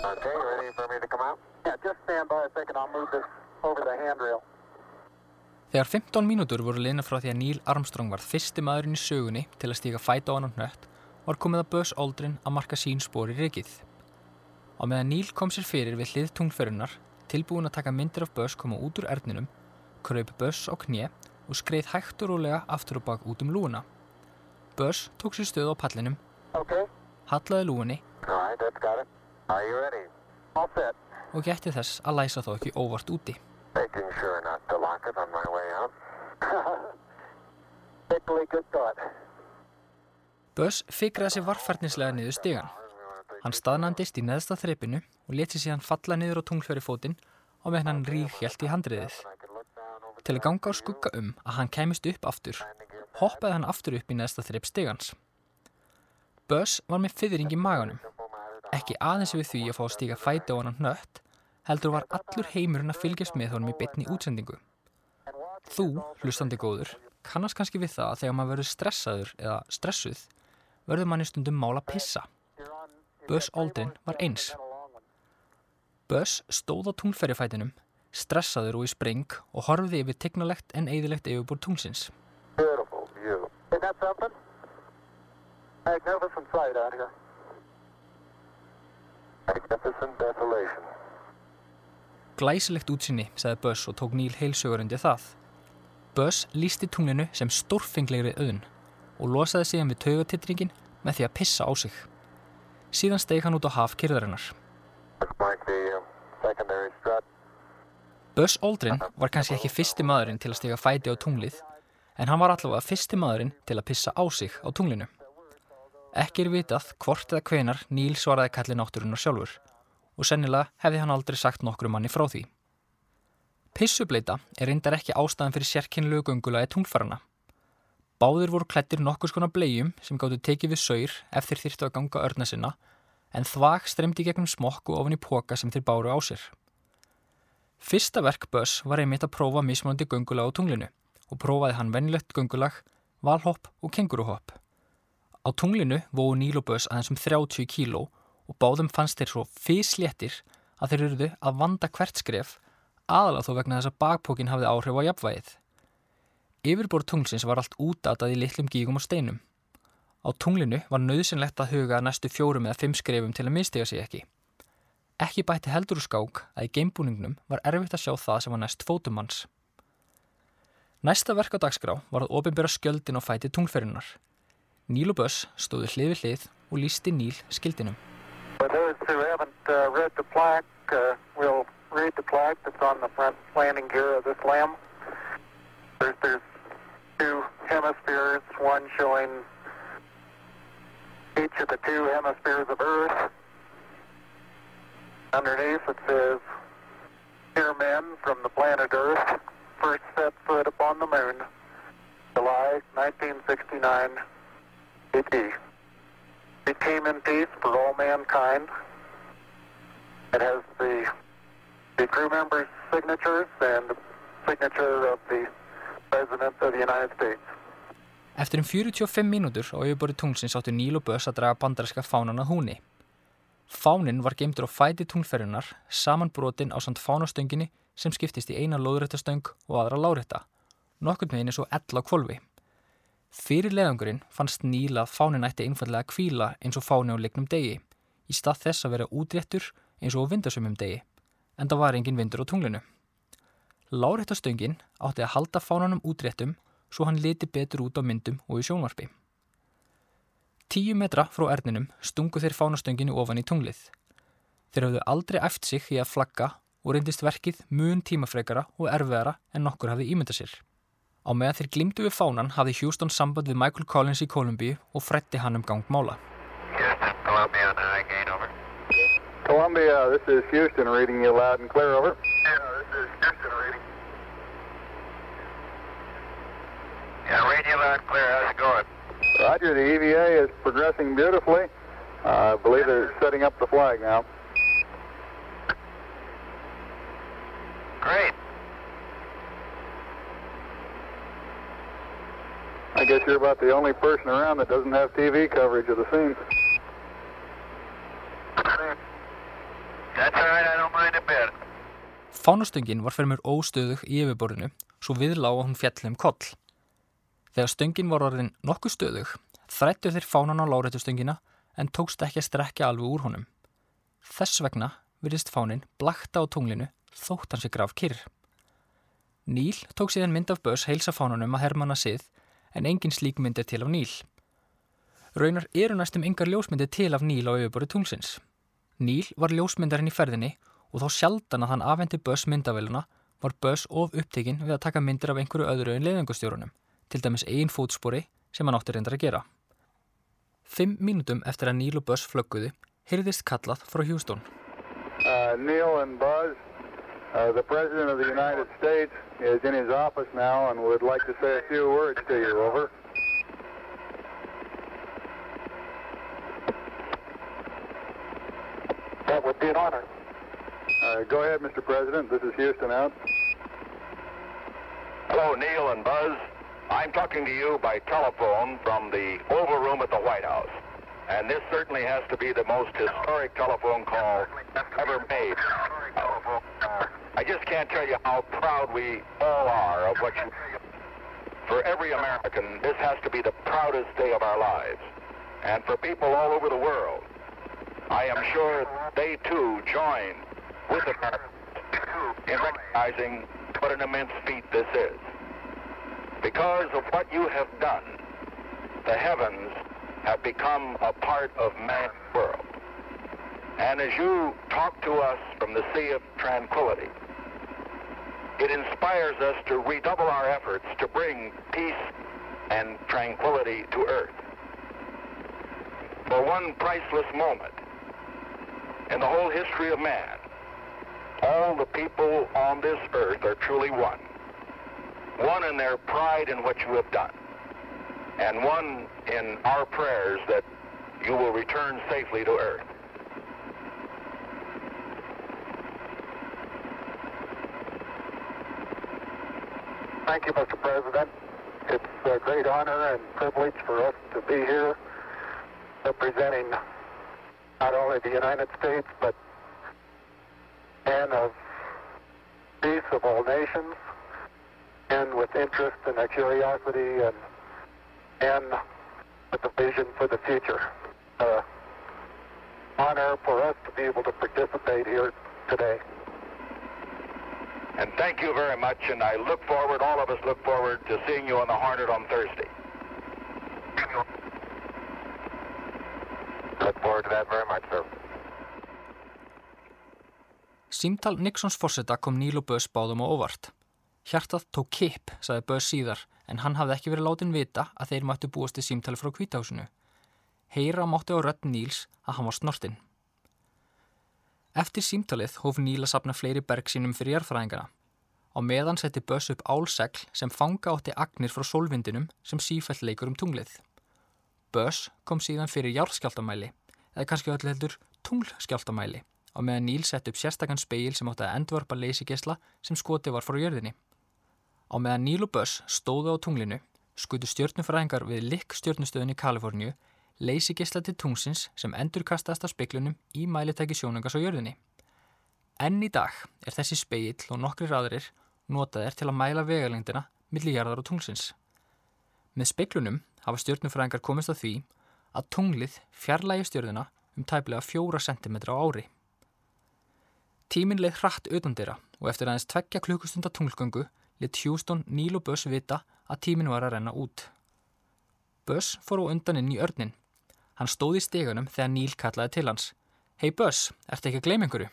Okay, ready for me to come out? Yeah, just stand by a second. I'll move this over the handrail. Þegar 15 mínútur voru liðna frá því að Neil Armstrong var fyrsti maðurinn í sögunni til að stíka fæta á hann hnött, var komið að Buzz Aldrin að marka sín spór í rikið. Á meðan Neil kom sér fyrir við hlið tungferunar, tilbúin að taka myndir af Buzz koma út úr erðninum, kröp Buzz á kné og skreið hægt og rólega aftur og bak út um lúuna. Buzz tók sér stöð á pallinum, Okay, hallaði lúunni All right, that's got it. Are you ready? all set. og gætti þess að læsa þó ekki óvart úti. Buzz fikraði sig varfærnislega niður stigan. Hann staðnandist í neðsta þreipinu og leti síðan falla niður á tunglfjöri fótinn og meðan hann ríghjælt í handriðið. Til að ganga á skugga um að hann kæmist upp aftur, hoppaði hann aftur upp í neðsta þreip stigans. Buzz var með fyrring í maganum. Ekki aðeins við því að fá að stíga fæti á hann nött, heldur var allur heimurinn að fylgjast með honum í betni útsendingu. Þú, hlustandi góður, kannast kannski við það að þegar maður verður stressaður eða stressuð, verður manni stundum mála pissa. Buzz Aldrin var eins. Buzz stóð á tunglferjafætinum, stressaður og í spring og horfði yfir tegnalegt en eðilegt yfirbúr tunglsins. Beautiful view. Isn't that something? Magnificent sight out here. Glæsilegt útsinni, sagði Buzz og tók Neil heilsögur undir það. Buzz lísti tunglinu sem stórfenglegri auðn og losaði síðan við taugatitringin með því að pissa á sig. Síðan steig hann út á haf kyrðarinnar. Buzz Aldrin var kannski ekki fyrsti maðurinn til að stiga fæti á tunglið, en hann var allavega fyrsti maðurinn til að pissa á sig á tunglinu. Ekki er vitað hvort eða hvenar Neil svaraði kalli náttúrunar sjálfur og sennilega hefði hann aldrei sagt nokkru manni frá því. Pissubleita er reyndar ekki ástæðan fyrir sérkynlegu göngulagi tunglfarana. Báðir voru klættir nokkus konar blegjum sem gáttu tekið við saur ef þeir þyrftu að ganga örna sinna en þvag stremdi gegnum smokku ofan í póka sem þeir báru á sér. Fyrsta verk Buzz var einmitt að prófa mismunandi göngulag á tunglinu og prófaði hann venjulegt göngulag, valhopp og kenguruhopp. Á tunglinu vóðu Neil og Buzz aðeins um 30 kíló og báðum fannst þeir svo fysléttir að þeir eruðu að vanda hvert skref aðalega þó vegna þess að bakpókin hafði áhrif á jafnvægið. Yfirbor tunglsins var allt útatað í litlum gígum og steinum. Á tunglinu var nöðsynlegt að huga næstu fjórum eða fimm skrefum til að minnstiga sig ekki. Ekki bætti heldur úr skák að í geimbúningnum var erfitt að sjá það sem var næst fótumanns. Næsta verk á dagskrá var að ofinbera skjöldin á fæti tunglferðunar. Níl og Buss stóðu hliði hlið og lísti Níl skildinum. For those who haven't uh, read the plaque, uh, we'll read the plaque that's on the front landing gear of this lamb. There's, two hemispheres, one showing each of the two hemispheres of Earth. Underneath it says, Dear men from the planet Earth, first set foot upon the moon, July 1969. AD. It came in peace for all mankind. It has the, the crew members' signatures and the signature of the President of the United States. Eftir um 45 mínútur á yfirbori tunglsins áttu Níl og Buzz að draga bandarinska fánan að húni. Fánin var geimdur á fæti tunglferðunar, samanbrotin á samt fánastönginni sem skiptist í eina lóðréttastöng og aðra lárétta, nokkurn veginn eins og ell á kvolfi. Fyrir leðangurinn fannst Níl að fánin ætti einfallega að kvíla eins og fáni á leiknum degi, í stað þess að vera útréttur eins og á vindasumum degi, en það var engin vindur á tunglinu. Láréttastöngin átti að halda fánanum útréttum svo hann liti betur út á myndum og í sjónvarpi. Tíu metra frá erninum stungu þeir fánastönginu ofan í tunglið. Þeir hafðu aldrei æft sig í að flagga og reyndist verkið mun tímafrekara og erfiðara en nokkur hafði ímynda sér. Á meðan þeir glimtu við fánan hafði Houston samband við Michael Collins í Kolumbíu og frætti hann um gangmála. Houston, Columbia, on high gain, over. Columbia, this is Houston reading you loud and clear over. Yeah, this is Houston reading. Yeah, radio loud and clear. How's it going? Roger, the EVA is progressing beautifully. Uh, I believe they're setting up the flag now. You're about the only person around that doesn't have TV coverage of the scene. That's all right, I don't mind a bit. Fánastöngin var fyrir mér óstöðug í yfirborðinu svo viðlá að hún fjalli um koll. Þegar stöngin var orðin nokkuð stöðug þrættu þeir fánan á láréttustöngina en tókst ekki að strekja alveg úr honum. Þess vegna virðist fánin blakta á tunglinu þótt hans er graf kyrr. Níl tók síðan mynd af Börs heilsa fánunum að hermanna sið en engin slík mynd er til af Níl. Raunar eru næstum yngar ljósmyndir til af Níl á yfirborði tunglsins. Níl var ljósmyndarinn í ferðinni og þá sjaldan að hann afhendi Börs myndavéluna var Börs of upptekinn við að taka myndir af einhverju öðru en leiðangustjórunum, til dæmis einn fótspori sem hann átti reyndar að gera. Fimm mínútum eftir að Níl og Börs flögguðu heyrðist kallað frá Hjústón. Uh, uh, the President of the United States is in his office now and would like to say a few words to you. Over. That would be an honor. Uh, go ahead, Mr. President. This is Houston out. Hello, Neil and Buzz. I'm talking to you by telephone from the Oval Room at the White House. And this certainly has to be the most historic telephone call. I just can't tell you how proud we all are of what you... For every American, this has to be the proudest day of our lives. And for people all over the world, I am sure they too join with the Americans in recognizing what an immense feat this is. Because of what you have done, the heavens have become a part of man's world. And as you talk to us from the sea of tranquility, it inspires us to redouble our efforts to bring peace and tranquility to earth. For one priceless moment in the whole history of man, all the people on this earth are truly one. One in their pride in what you have done, and one in our prayers that you will return safely to earth. Thank you, Mr. President. It's a great honor and privilege for us to be here representing not only the United States, but men of peace of all nations, and with interest and a curiosity and, and with a vision for the future. Uh, honor for us to be able to participate here today. And thank you very much, and I look forward, all of us look forward to seeing you on the Hornet on Thursday. Look forward to that very much, sir. Símtal Nixons fórseta kom Níl og Böss báðum á óvart. Hjartað tók kipp, saði Böss síðar, en hann hafði ekki verið látin vita að þeir mættu búast til símtali frá kvítahúsinu. Heyra mátti á rödd Níls að hann var snortinn. Eftir símtalið hóf Níl að sapna fleiri berg sínum fyrir jarðfræðingana. Á meðan setti Böss upp álsegl sem fanga átti agnir frá sólvindinum sem sífælt leikur um tunglið. Böss kom síðan fyrir járðskjáltamæli, eða kannski öllu heldur tunglskjáltamæli, á meðan Níl setti upp sérstakann speil sem átti að endvarpa leysigesla sem skoti var frá jörðinni. Á meðan Níl og Böss stóðu á tunglinu, skutu stjórnufræðingar við Lick stjórnustöðun í Kaliforníu leysigesla til tungsins sem endurkastast af speiklunum í mælitæki sjónungas á jörðinni. Enn í dag er þessi speill og nokkri aðrir notaðir til að mæla vegalengdina millir jarðar og tungsins. Með speiklunum hafa stjórnufræðingar komist að því að tunglið fjarlægi stjörðina um tæplega fjóra sentimetra á ári. Tíminn leið hratt utandira og eftir aðeins tveggja klukkustunda tunglgöngu lit Hjústón Níl og Böss vita að tíminn var að renna út. Böss fór á undan inn í örnin. Hann stóð í stegunum þegar Níl kallaði til hans. Hei Böss, ertu ekki að gleyma einhverju?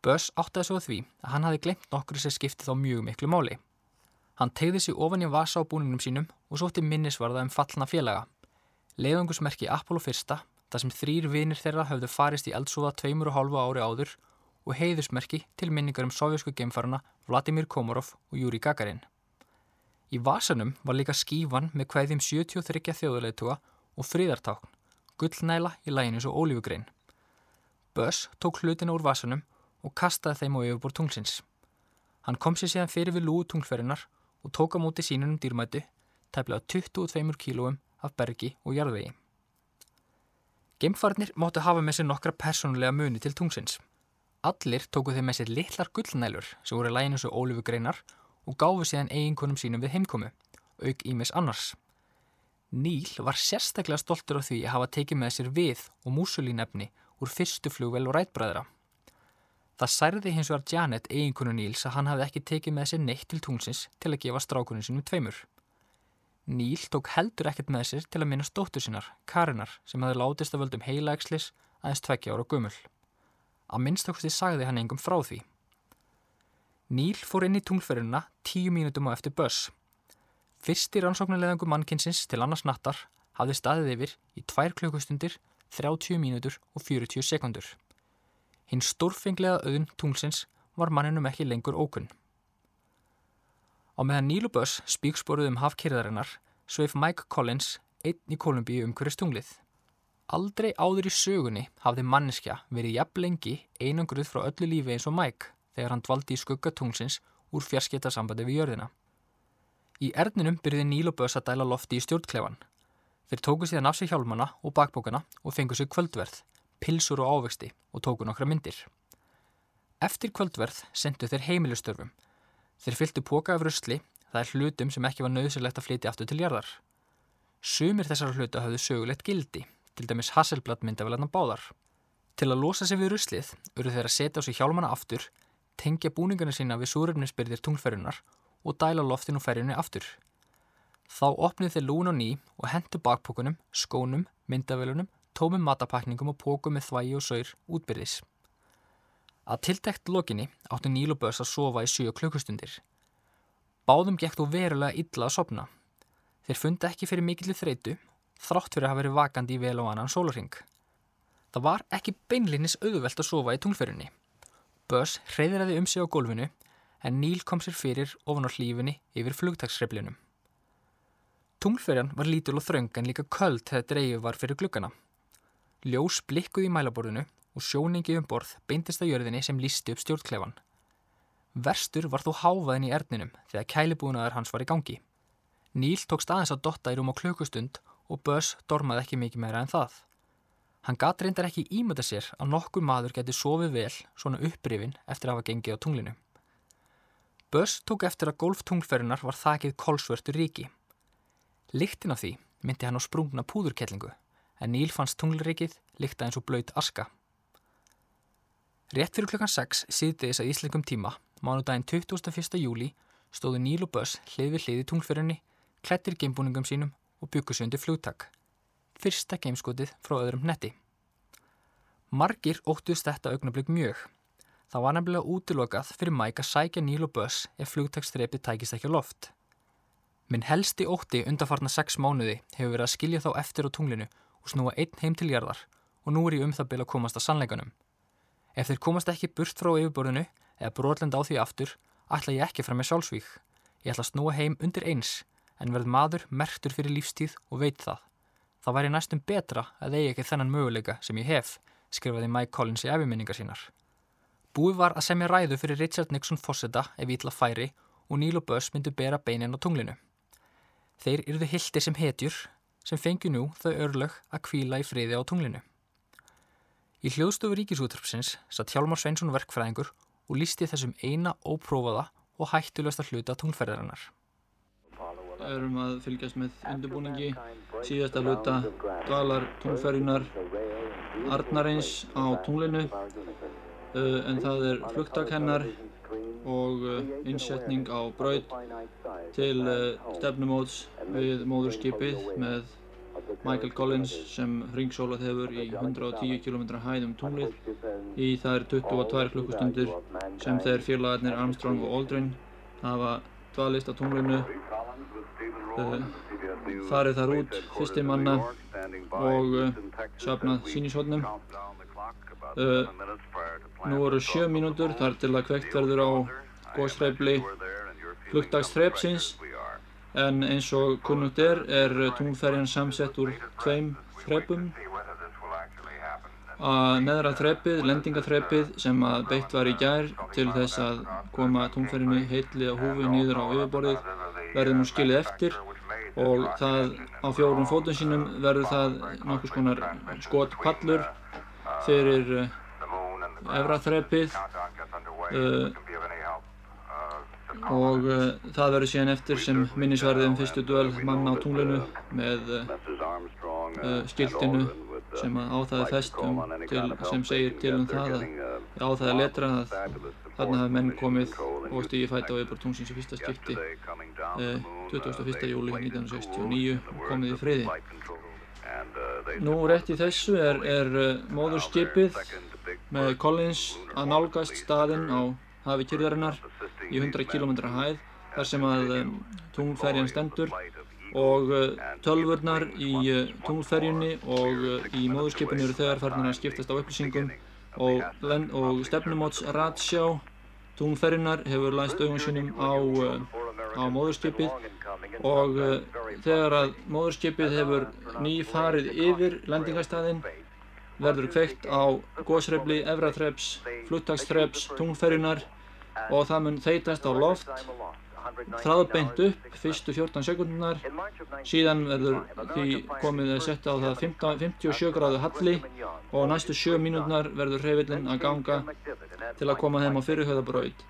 Böss áttaði svo því að hann hafi gleymt nokkru sem skipti þá mjög miklu máli. Hann tegði sig ofan í vasa á búningnum sínum og sótti minnisvarða um fallna félaga. Leðungusmerki Apollo 1, þar sem þrýr vinir þeirra höfðu farist í eldsúða tveimur og hálfu ári áður og heiðusmerki til minningar um sovjasku geimfarana Vladimir Komorov og Júri Gagarin. Í vasanum var líka skífan með kvæðjum 73 þjóðuleitúa og friðartákn, gullnæla í læginu svo ólífugrein. Böss tók hlutina úr vasanum og kastaði þeim á yfirbúr tunglsins. Hann kom sér síðan fyrir við lúu tunglferðinar og tók á móti sínunum dýrmætu, tæplega 22 kílóum af bergi og jarðvegi. Geimfarnir máttu hafa með sér nokkra persónulega muni til tungsins. Allir tóku þeim með sér litlar gullnælur sem voru læginu svo ólífugreinar og gáfu síðan eiginkonum sínum við heimkomu, auk ímis annars. Níl var sérstaklega stoltur á því að hafa tekið með sér við og músulínefni úr fyrstu flugvel og rætbræðra. Það særði hins vegar Janet eiginkonu Níls að hann hafði ekki tekið með sér neitt til tungsins til að gefa strákunum sínum tveimur. Níl tók heldur ekkert með sér til að minna stóttur sínar, Karinar, sem hafði látist að völdum heilaegslis aðeins tveggja ára gummul. Að minnstakosti sagði hann engum frá því. Níl fór inn í tunglferðina tíu mínutum á eftir börs. Fyrsti rannsóknarleðangu mannkinsins til annars nattar hafði staðið yfir í tvær klukkustundir, 30 mínutur og 40 sekundur. Hinn stórfenglega auðun tunglsins var manninum ekki lengur ókunn. Á meðan Níl og Buzz spíksporuð um hafkyrðarinnar sveif Mike Collins einn í Kolumbíu um hverju stunglið. Aldrei áður í sögunni hafði manneskja verið jafn lengi einangruð frá öllu lífi eins og Mike þegar hann dvaldi í skuggatungsins úr fjarskiptarsambandi við jörðina. Í erninum byrði Níl og Buzz að dæla lofti í stjórnklefan. Þeir tóku síðan af sig hjálmana og bakbókana og fengu sig kvöldverð, pilsur og ávexti og tóku nokkra myndir. Eftir kvöldverð sendu þeir heimilustörfum. Þeir fylgtu póka af rusli, það er hlutum sem ekki var nöðsilegt að flytja aftur til jarðar. Sumir þessar hluta hafðu sögulegt gildi, til dæmis Hasselblad myndavelarnar báðar. Til að losa sig við ruslið eru þeir að setja á sig hjálmana aftur, tengja búningarna sína við súröfnisbyrðir tunglferjunar og dæla loftin og ferjunni aftur. Þá opnið þeir lún og ný og hendu bakpókunum, skónum, myndavelunum, tómum matapakningum og pókum með þvægi og saur útbyrðis. Að tiltekt lokinni áttu Níl og Börs að sofa í 7 klukkustundir. Báðum gekk þú verulega illa að sopna. Þeir fundi ekki fyrir mikillir þreitu, þrátt fyrir að hafa verið vakandi í vel og annan sólarring. Það var ekki beinlinnis auðvelt að sofa í tunglferðinni. Börs hreyðraði um sig á gólfinu en Níl kom sér fyrir ofan á hlífinni yfir flugtagsreiflinum. Tunglferjan var lítul og þröng en líka köld þegar dreifið var fyrir glukkana. Ljós blikkuð í mælaborðinu og sjóningi um borð beintist að jörðinni sem lísti upp stjórnklefan. Verstur var þó háfaðin í erninum þegar kælibúnaðar hans var í gangi. Níl tók staðins að dotta í rúm á klukustund og Börs dormaði ekki mikið meira en það. Hann gat reyndar ekki ímynda sér að nokkur maður geti sofið vel svona upprifin eftir að hafa gengið á tunglinu. Börs tók eftir að golftunglferðunar var þakið kolsvörtu ríki. Líktin af því myndi hann á sprungna púðurkellingu en Níl fannst tunglrikið líkta eins og blöyt aska. Rétt fyrir klukkan 6 síðdeis að íslengum tíma, mánudaginn 21. júli, stóðu Níl og Börs hlið við hliði tunglferðunni, klættir geimbúningum sínum og byggusundi flugtak. Fyrsta geimskotið frá öðrum netti. Margir óttust þetta augnablík mjög. Það var nefnilega útilokað fyrir Mike að sækja Níl og Börs ef flugtakstrepið tækist ekki á loft. Minn helsti ótti undarfarna 6 mánuði hefur verið að skilja þá eftir á tunglinu og snúa einn heim til jarðar og nú er ég um það byrja að komast að sannleikanum. Ef þeir komast ekki burt frá yfirborðinu eða brotlend á því aftur, ætla ég ekki fram með sjálfsvík. Ég ætla að snúa heim undir eins en verð maður mertur fyrir lífstíð og veit það. Það væri næstum betra að eigi ekki þennan möguleika sem ég hef, skrifaði Mike Collins í efiminningar sínar. Búið var að semja ræðu fyrir Richard Nixon Fossetta ef ítla færi og Neil og Buzz myndu bera beinin á tunglinu. Þeir yrðu hildir sem hetjur sem fengi nú þau örlög að kvíla í friði á tunglinu. Í hljóðstofu ríkisútrupsins satt Hjálmar Sveinsson verkfræðingur og lísti þessum eina óprófaða og hættulegsta hluta tunglferðarinnar. Það erum að fylgjast með undirbúningi síðasta hluta dvalar tunglferðinar Arnarins á tunglinu en það er flugtak hennar og uh, innsetning á braud til uh, stefnumóts við móðurskipið með Michael Collins sem ringsólað hefur í 110 km hæð um tunglið. Í er 22 klukkustundir sem þeir félagarnir Armstrong og Aldrin hafa dvalist á tunglinu. Uh, farið þar út fyrsti manna og uh, safnað sínishotnum uh, nú eru sjö mínútur þar til að kveikt verður á góðsreifli flugdagsþreipsins en eins og kunnugt er er tunglferjan samsett úr tveim þreipum að neðra þreipið, lendingaþreipið sem að beitt var í gær til þess að koma tunglferjunni heitli á húfi nýður á yfirborðið verður nú skilið eftir og það á fjórum fótum sínum verður það nokkus konar skotpallur fyrir efra þreppið uh, og uh, það verður síðan eftir sem minnisvarðið um fyrstu duel manna á tunglinu með uh, skiltinu sem á það er fest um til, sem segir til um það að á það er letra að þarna hafa menn komið og stíði fætt á yfirbúr tungsins í fyrsta skipti uh, 21. júli 1969 og komið í friði. Nú rétt í þessu er, er móðurskipið með Collins að nálgast staðinn á hafi kyrðarinnar í 100 km hæð þar sem að um, tunglferjan stendur og uh, tölvurnar í uh, tunglferjunni og uh, í móðurskipinu eru þegar farnar að skiptast á upplýsingum og, og stefnumóts ratsjá tunglferjunar hefur læst augum sínum á, á móðurskipið og þegar að móðurskipið hefur nýfarið yfir lendingastæðin verður kveikt á gósrefli, efraþreps, fluttakstreps, tunglferjunar og það mun þeitast á loft. Þráðbeint upp fyrstu 14 sekundunar síðan verður því komið að setja á það 15, 57 gráðu halli og næstu 7 mínútnar verður hreyfillin að ganga til að koma þeim á fyrirhauðabraud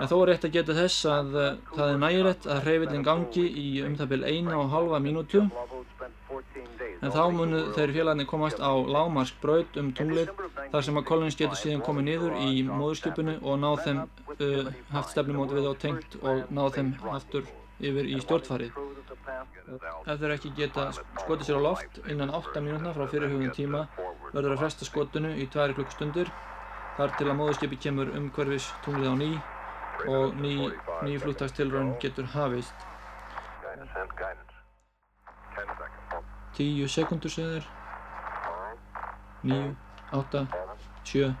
en þó er rétt að geta þess að uh, það er nægilegt að hreyfillin gangi í um það byrj 1,5 mínútu en þá munu þeir félagarnir komast á lágmarsk braud um tunglið þar sem að Collins getur síðan komið niður í móðurskipinu og náð þeim uh, haft stefnumóti við á tengt og náð þeim aftur yfir í stjórnfarið. Ef þeir ekki geta skotið sér á loft innan 8 mínútna frá fyrirhugum tíma verður að fresta skotinu í 2 klukkstundir þar til að móðurskipi kemur umhverfis tunglið á ný og ný, ný fluttastilraun getur hafist. 10 sekundur segður 9, 8, 7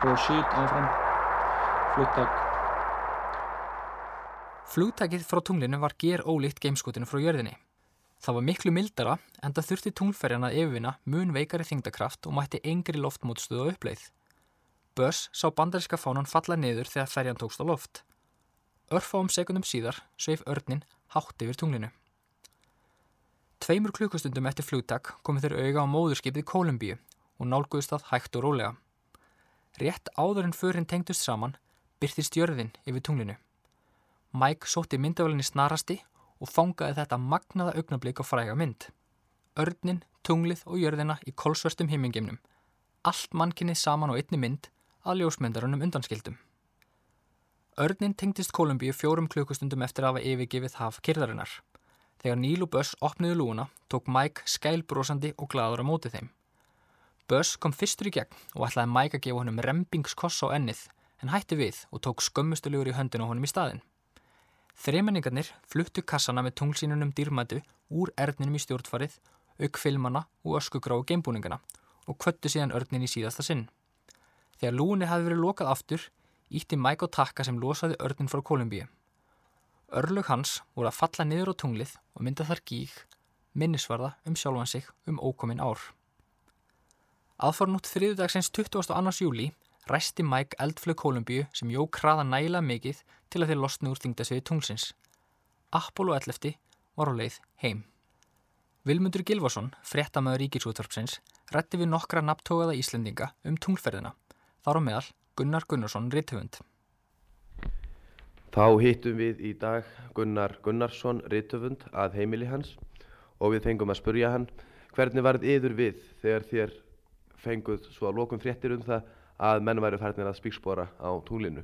Proceed áfram Flugtak Flugtakið frá tunglinu var ger ólíkt geimskotinu frá jörðinni. Það var miklu mildara en það þurfti tunglferjan að yfirvinna mun veikari þingdakraft og mætti engri loftmótstuð á uppleið. Börs sá bandaríska fánan falla niður þegar ferjan tókst á loft. Örfáum sekundum síðar sveif örnin hátt yfir tunglinu. Tveimur klukkustundum eftir flugtak komið þeir auga á móðurskipið Kolumbíu og nálguðist það hægt og rólega. Rétt áður en förinn tengdust saman byrtist jörðin yfir tunglinu. Mike sótti myndavölinni snarasti og fangaði þetta magnaða augnablík á fræga mynd. Örnin, tunglið og jörðina í kolsvörstum himmingeimnum. Allt mannkinni saman á einni mynd að ljósmyndarunum undanskildum. Örnin tengdist Kolumbíu fjórum klukkustundum eftir að hafa yfirgefið haf kyrðarinnar. Þegar Níl og Böss opniðu lúuna tók Mike skælbrósandi og gladur á mótið þeim. Böss kom fyrstur í gegn og ætlaði Mike að gefa honum rempingskoss á ennið en hætti við og tók skömmustulegur í höndin á honum í staðin. Þreimenningarnir fluttu kassana með tunglsínunum dýrmætu úr erninum í stjórnfarið, auk filmana og öskugráu geimbúningana og kvöttu síðan örnin í síðasta sinn. Þegar lúni hafi verið lokað aftur ítti Mike á takka sem losaði örnin frá Kolumbíu. Örlug hans voru að falla niður á tunglið og mynda þar gíg, minnisvarða um sjálfan sig um ókomin ár. Aðfarnútt þriðdagsins 22. júli ræsti Mike eldflög Kolumbíu sem jók hraða nægilega mikið til að þeir losni úr þingdasviði tunglsins. Apollo 11 var á leið heim. Vilmundur Gilvason, fréttamaður ríkisútvarpsins, rætti við nokkra nabtógaða Íslendinga um tunglferðina, þar á meðal Gunnar Gunnarsson Ritthöfund. Þá hittum við í dag Gunnar Gunnarsson Ritthöfund að heimili hans og við fengum að spurja hann hvernig varð yður við þegar þér fenguð svo að lokum fréttir um það að menn væri færðin að spíkspora á tunglinu.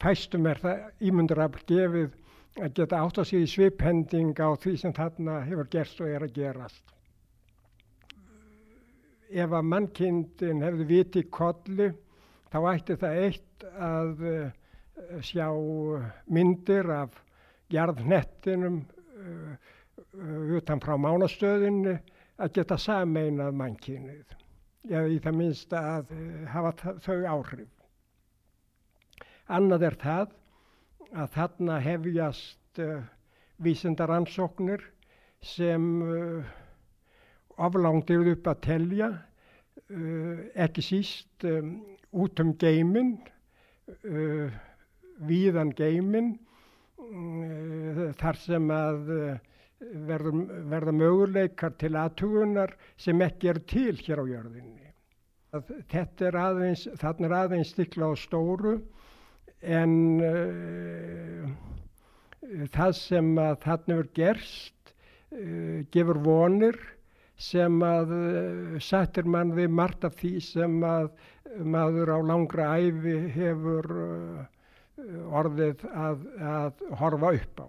Fæstum er það ímyndrafl gefið að geta átt að sé í sviphending á því sem þarna hefur gerst og er að gerast. Ef að mannkindin hefði viti kolli þá ætti það eitt að uh, sjá myndir af jarðnettinum uh, utan frá mánastöðinni að geta sameinað mannkynnið eða í það minnst að hafa þau áhrif. Annað er það að þarna hefjast uh, vísindaransóknir sem uh, oflangt yfir upp að telja, ekki síst um, út um geiminn, víðan geiminn, þar sem að verða möguleikar til aðtugunar sem ekki er til hér á jörðinni. Þetta er aðeins, þarna er aðeins stikla á stóru en uh, það sem að þarna er gerst uh, gefur vonir sem að uh, sættir mann við margt af því sem að maður á langra æfi hefur orðið að, að horfa upp á.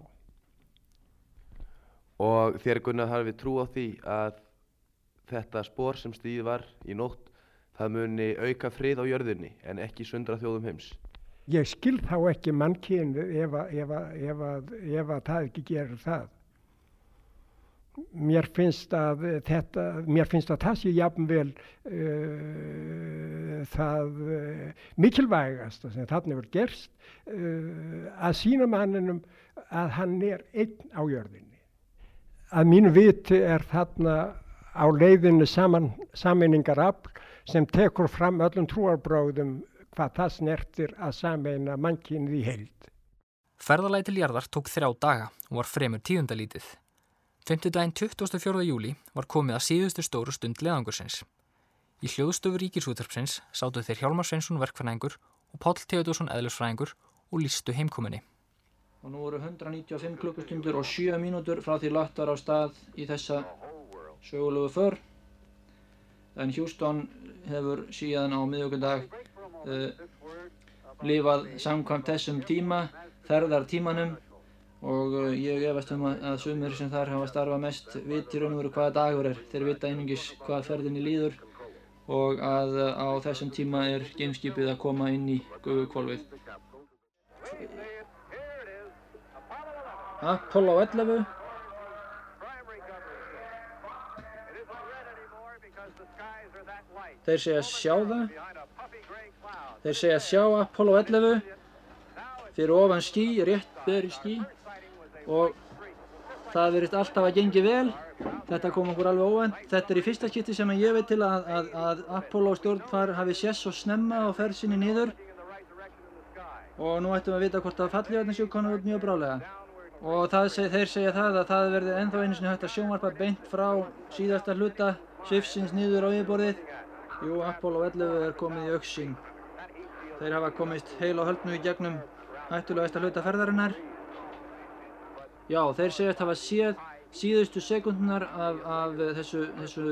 Og þér Gunnar hafið trú á því að þetta spór sem stíð var í nótt það muni auka frið á jörðinni en ekki sundra þjóðum heims. Ég skil þá ekki mannkynnu ef, ef, ef, ef að það ekki gerur það. Mér finnst að þetta, mér finnst að það sé jafnvel uh, það uh, mikilvægast sem þarna verður gerst uh, að sína manninum að hann er einn á jörðinni. Að mínu viti er þarna á leiðinu saman, saminningar afl sem tekur fram öllum trúarbráðum hvað það snertir að sameina mannkynið í heild. Ferðalæði til jarðar tók þrjá daga og var fremur tíundalítið. Femtudaginn 24. júli var komið að síðustu stóru stund leðangursins. Í hljóðstöfu ríkisúttarpsins sátu þeir Hjálmar Sveinsson verkfræðingur og Pál Teodósson eðlusfræðingur og lístu heimkominni. Og nú voru 195 klukkustundur og 7 mínútur frá því lagt var á stað í þessa sögulegu för. En Hjústón hefur síðan á miðugundag uh, lifað samkvæmt þessum tíma, þerðar tímanum og uh, ég efast um að, að sumir sem þar hafa starfað mest viti raun og veru hvaða dagur er. Þeir vita einungis hvað ferðinni líður og að uh, á þessum tíma er gameskipið að koma inn í Guðukvolvið. Apollo 11 Þeir segja sjá það. Þeir segja sjá Apollo 11 fyrir ofan skí, rétt beður í skí og það verist alltaf að gengi vel. Þetta kom okkur alveg óvænt. Þetta er í fyrsta skipti sem ég veit til að, að, að Apollo stjórnfar hafi sess og snemma á ferð sinni nýður og nú ættum við að vita hvort að konar út mjög brálega. Og seg, þeir segja það að það verði ennþá einu sinni hægt að sjónvarpa beint frá síðasta hluta svifsins nýður á yfirborðið Jú, Apollo 11 er komið í auksín. Þeir hafa komist heil og höldnu í gegnum hættulegasta hluta ferðarinnar. Já, þeir segjast hafa séð síðustu sekundunar af, af þessu, þessu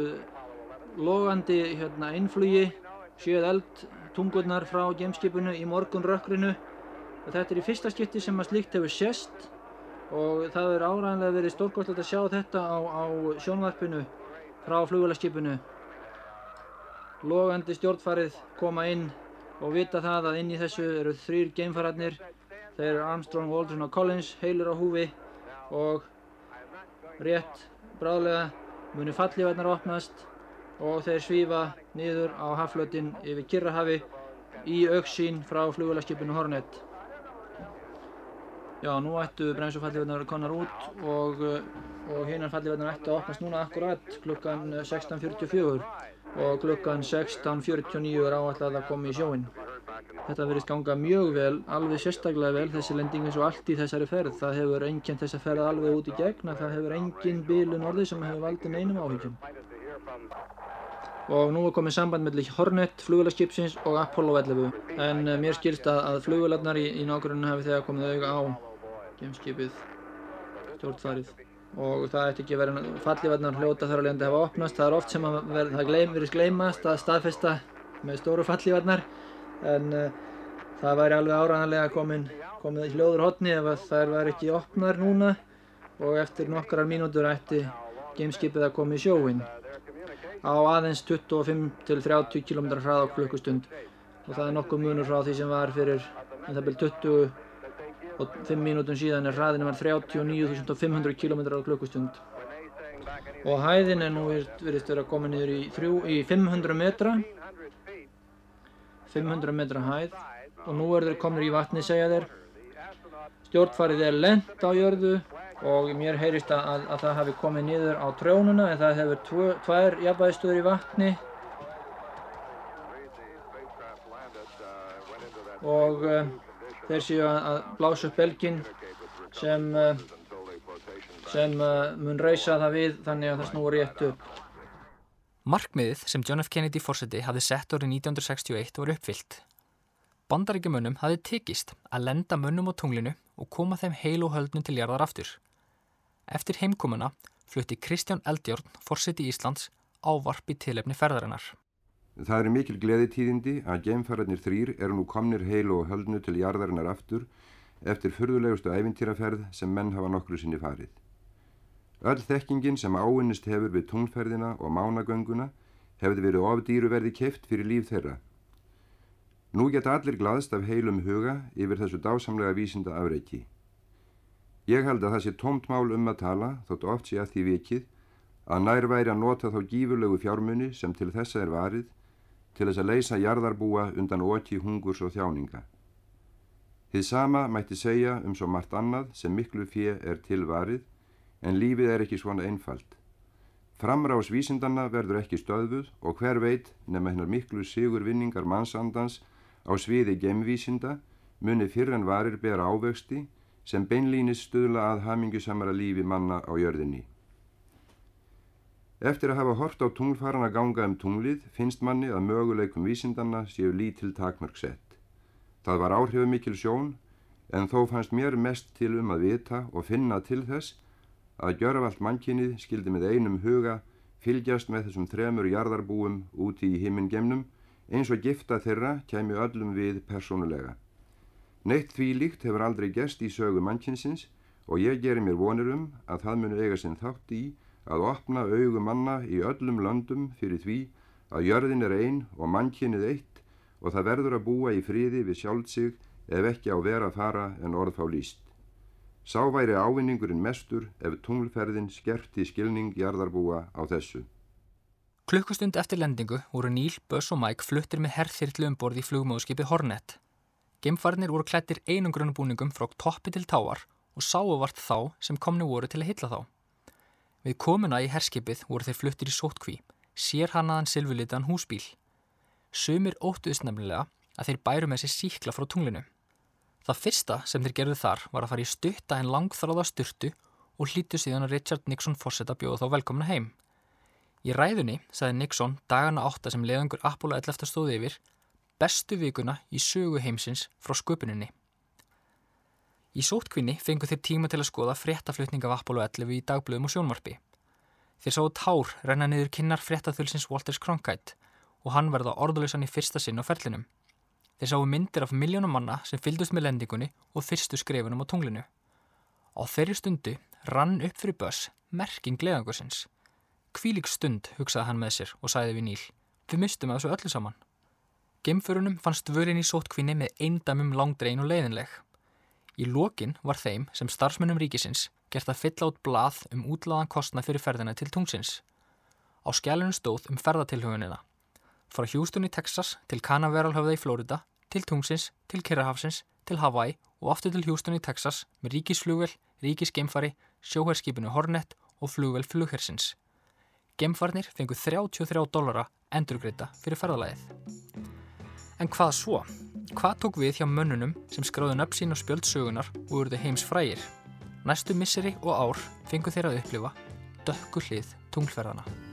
logandi hérna, innflugi, séð eldtungurnar frá gameskipinu í morgunrökkrinu. Þetta er í fyrsta skipti sem að slíkt hefur sést og það er áræðanlega verið stórkostlegt að sjá þetta á, á sjónvarpinu frá flugvélaskipinu. Logandi stjórnfarið koma inn og vita það að inn í þessu eru þrýr geimfararnir. Þeir eru Armstrong, Aldrin og Collins heilir á húfi og rétt bráðlega muni fallífarnar opnast og þeir svífa niður á haflötin yfir Kirrahafi í auksín frá flugvélaskipinu Hornet Já, nú ættu bremsufallífarnar að vera konar út og, og hinnar fallífarnar ættu að opnast núna akkurat klukkan 16.44 og klukkan 16.49 er áallega að koma í sjóin. Þetta verðist ganga mjög vel, alveg sérstaklega vel, þessi lending eins og allt í þessari ferð. Það hefur engjent þessa ferð alveg út í gegn að það hefur engin bílun orði sem hefur valdið neinum áhyggjum. Og nú er komið samband mellir Hornet, flugvélarskipsins og Apollo 11. En uh, mér skilst að, að flugvélarnar í, í nákvæmlega hafi þegar komið auga á gemskipið stjórnfarið og það ætti ekki að vera fallífarnar hljóta þar á leiðandi að hafa opnast. Það er oft sem að ver, það verið gleymast að staðfesta með stóru fallífarnar en uh, það væri alveg áræðanlega komin, komið í hljóður hotni ef það væri ekki opnar núna. Og eftir nokkrar mínútur ætti gameskipið að koma í sjóin á aðeins 25-30 km hrað á klukkustund. Og það er nokkuð munur frá því sem var fyrir en það byrjum 20 og 5 mínútum síðan er hraðinu var 39.500 km á klukkustund. Og hæðin er nú verið að koma niður í, þrjú, í 500 metra 500 metra hæð og nú er þeir komin í vatni segja þeir stjórnfarið er lent á jörðu og mér heyrist að, að það hefði komið niður á trjónuna en það hefur tvo, tvær jafnvæðstöður í vatni og uh, þeir séu að blása upp belgin sem uh, sem uh, mun reysa það við þannig að það snúi rétt upp. Markmiðið sem John F. Kennedy fórseti hafði sett árið 1961 voru uppfyllt. Bandaríkjumönnum hafði tekist að lenda mönnum á tunglinu og koma þeim heil og höldnum til jarðar aftur. Eftir heimkomuna flutti Kristján Eldjórn, fórseti Íslands, ávarp í tilefni ferðarinnar. Það er mikil gleði tíðindi að geimfararnir þrýr eru nú komnir heil og höldnu til jarðarinnar aftur eftir fyrðulegustu æfintýraferð sem menn hafa nokkru sinni farið. Öll þekkingin sem áinnist hefur við tunglferðina og mánagönguna hefði verið ofdýru verði keft fyrir líf þeirra. Nú geta allir glaðst af heilum huga yfir þessu dásamlega vísinda afreiki. Ég held að það sé tómt mál um að tala, þótt oft sé að því vikið, að nær væri að nota þá gífurlegu fjármunni sem til þessa er varið til þess að leysa jarðarbúa undan oki hungurs og þjáninga. Þið sama mætti segja um svo margt annað sem miklu fjö er tilvarið en lífið er ekki svona einfalt. Framrás vísindanna verður ekki stöðvuð og hver veit nema hennar miklu sigur vinningar mannsandans á sviði gemvísinda muni fyrir en varir bera ávexti sem beinlýnis stuðla að hamingusamara lífi manna á jörðinni. Eftir að hafa hort á tunglfarana ganga um tunglið finnst manni að möguleikum vísindanna séu lítil takmörg sett. Það var áhrifumikil sjón en þó fannst mér mest til um að vita og finna til þess að gjörvalt mannkinnið skildi með einum huga fylgjast með þessum þremur jarðarbúum úti í himmingemnum eins og gifta þeirra kæmi öllum við persónulega. Neitt því líkt hefur aldrei gerst í sögu mannkinsins og ég gerir mér vonir um að það muni eiga sinn þátt í að opna augu manna í öllum löndum fyrir því að jörðin er einn og mannkinnið eitt og það verður að búa í fríði við sjálfsig ef ekki á vera fara en orðfá líst. Sá væri ávinningurinn mestur ef tunglferðin skerti skilning jarðarbúa á þessu. Klukkustund eftir lendingu voru Níl, Böss og Mike fluttir með herrþyrlu um borð í flugmóðskipi Hornet. Gemfarnir voru klættir einungrunubúningum frá toppi til táar og sáuvart þá sem komni voru til að hitla þá. Við komuna í herskipið voru þeir fluttir í sótkví, sér hannaðan silvulitaðan húsbíl. Sumir óttuðst nefnilega að þeir bæru með sér síkla frá tunglinu. Það fyrsta sem þeir gerðu þar var að fara í stutta en langþráða styrtu og hlýttu síðan að Richard Nixon fórsetta bjóða þá velkomna heim. Í ræðunni sagði Nixon dagana átta sem leðangur Apollo 11 stóði yfir bestu vikuna í sögu heimsins frá sköpuninni. Í sótkvinni fengu þeir tíma til að skoða fréttaflutning af Apollo 11 í dagblöðum og sjónvarpi. Þeir sáu tár renna niður kinnar fréttaþulsins Walters Cronkite og hann verða orðlösan í fyrsta sinn á ferlinum. Þeir sáu myndir af miljónum manna sem fyldust með lendingunni og fyrstu skrefunum á tunglinu. Á þeirri stundu rann upp fyrir börs merking gleðangursins. Kvílik stund hugsaði hann með sér og sæði við Níl. Við mistum að þessu öllu saman. Gemförunum fannst vörinn í sótkvinni með eindamum langdrein og leiðinleg. Í lokin var þeim sem starfsmennum ríkisins gert að fylla át blað um útláðan kostnað fyrir ferðina til tungsins. Á skjælunum stóð um ferðatilhugunina frá í Texas til Canaveralhöfða í Florida, til Tungsins, til Kirrahafsins, til Hawaii og aftur til í Texas með ríkisflugvel, ríkisgeimfari, sjóherskipinu Hornet og flugvel flughersins. Geimfarnir fengu 33 dollara endurgreita fyrir ferðalæðið. En hvað svo? Hvað tók við hjá mönnunum sem skráðu nöpp sín og spjöld sögunar og urðu heims frægir? Næstu misseri og ár fengu þeirra að upplifa dökku hlið tunglferðana.